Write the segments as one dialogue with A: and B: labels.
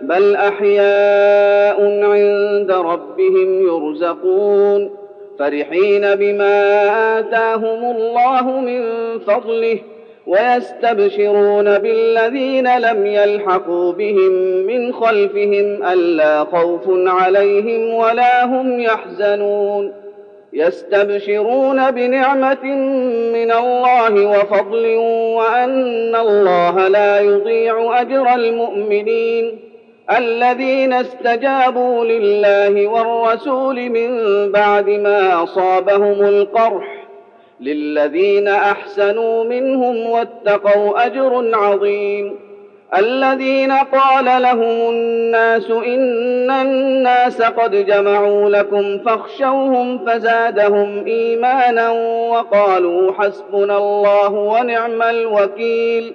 A: بل احياء عند ربهم يرزقون فرحين بما اتاهم الله من فضله ويستبشرون بالذين لم يلحقوا بهم من خلفهم الا خوف عليهم ولا هم يحزنون يستبشرون بنعمه من الله وفضل وان الله لا يضيع اجر المؤمنين الذين استجابوا لله والرسول من بعد ما أصابهم القرح للذين أحسنوا منهم واتقوا أجر عظيم. الذين قال لهم الناس إن الناس قد جمعوا لكم فاخشوهم فزادهم إيمانا وقالوا حسبنا الله ونعم الوكيل.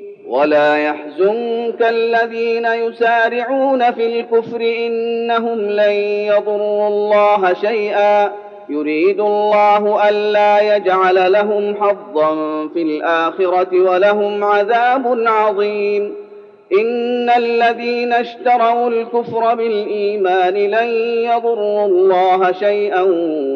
A: ولا يحزنك الذين يسارعون في الكفر انهم لن يضروا الله شيئا يريد الله الا يجعل لهم حظا في الاخره ولهم عذاب عظيم ان الذين اشتروا الكفر بالايمان لن يضروا الله شيئا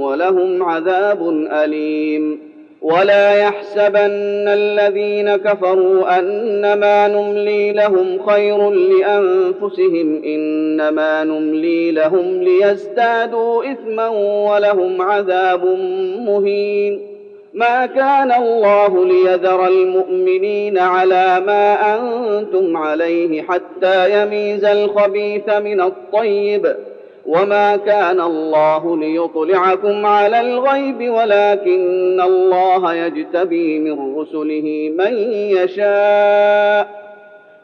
A: ولهم عذاب اليم ولا يحسبن الذين كفروا انما نملي لهم خير لانفسهم انما نملي لهم ليزدادوا اثما ولهم عذاب مهين. ما كان الله ليذر المؤمنين على ما أنتم عليه حتى يميز الخبيث من الطيب. وما كان الله ليطلعكم على الغيب ولكن الله يجتبي من رسله من يشاء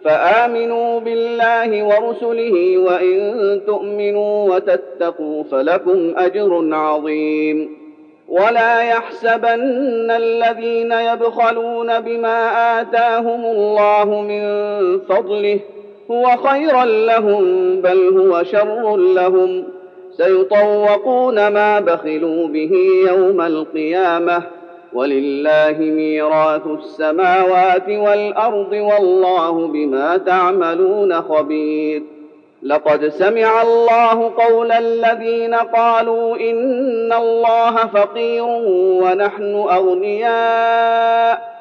A: فامنوا بالله ورسله وان تؤمنوا وتتقوا فلكم اجر عظيم ولا يحسبن الذين يبخلون بما اتاهم الله من فضله هو خيرا لهم بل هو شر لهم. سيطوقون ما بخلوا به يوم القيامة. ولله ميراث السماوات والأرض والله بما تعملون خبير. لقد سمع الله قول الذين قالوا إن الله فقير ونحن أغنياء.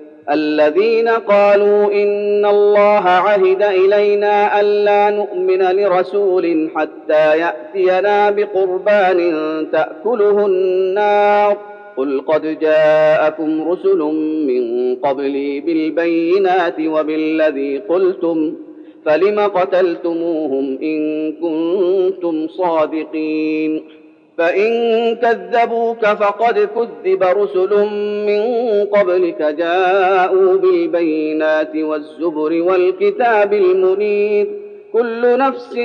A: الذين قالوا إن الله عهد إلينا ألا نؤمن لرسول حتى يأتينا بقربان تأكله النار. قل قد جاءكم رسل من قبلي بالبينات وبالذي قلتم فلم قتلتموهم إن كنتم صادقين؟ فإن كذبوك فقد كذب رسل من قبلك جاءوا بالبينات والزبر والكتاب المنير. كل نفس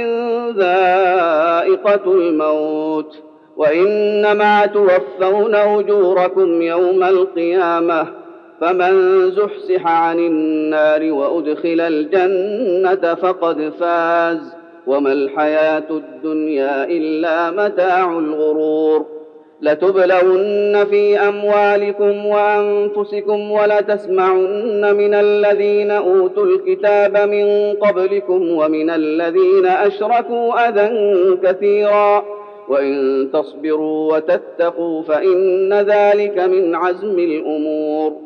A: ذائقة الموت. وإنما توفون أجوركم يوم القيامة. فمن زحزح عن النار وأدخل الجنة فقد فاز. وما الحياة الدنيا إلا متاع الغرور. لتبلون في أموالكم وأنفسكم ولتسمعن من الذين أوتوا الكتاب من قبلكم ومن الذين أشركوا أذى كثيرا. وإن تصبروا وتتقوا فإن ذلك من عزم الأمور.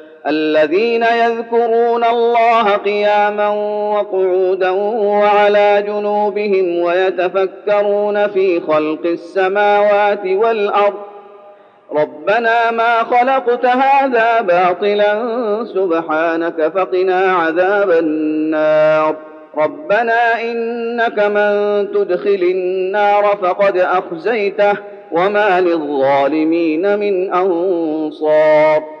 A: الذين يذكرون الله قياما وقعودا وعلى جنوبهم ويتفكرون في خلق السماوات والأرض. ربنا ما خلقت هذا باطلا سبحانك فقنا عذاب النار. ربنا إنك من تدخل النار فقد أخزيته وما للظالمين من أنصار.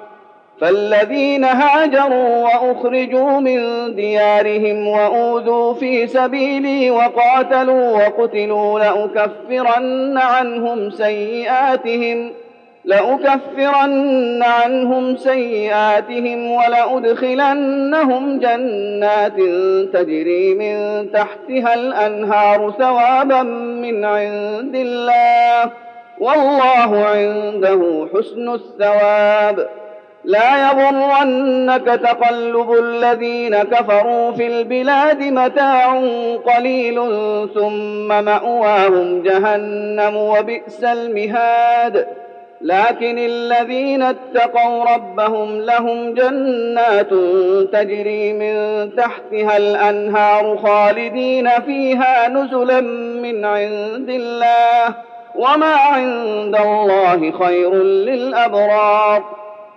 A: فالذين هاجروا وأخرجوا من ديارهم وأوذوا في سبيلي وقاتلوا وقتلوا لأكفرن عنهم سيئاتهم لأكفرن عنهم سيئاتهم ولأدخلنهم جنات تجري من تحتها الأنهار ثوابا من عند الله. والله عنده حسن الثواب. لا يغرنك تقلب الذين كفروا في البلاد متاع قليل ثم مأواهم جهنم وبئس المهاد. لكن الذين اتقوا ربهم لهم جنات تجري من تحتها الأنهار خالدين فيها نزلا من عند الله. وما عند الله خير للأبرار.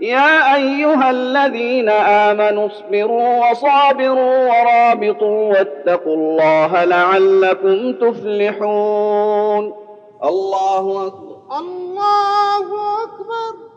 A: يا أيها الذين آمنوا اصبروا وصابروا ورابطوا واتقوا الله لعلكم تفلحون. الله أكبر.
B: الله أكبر.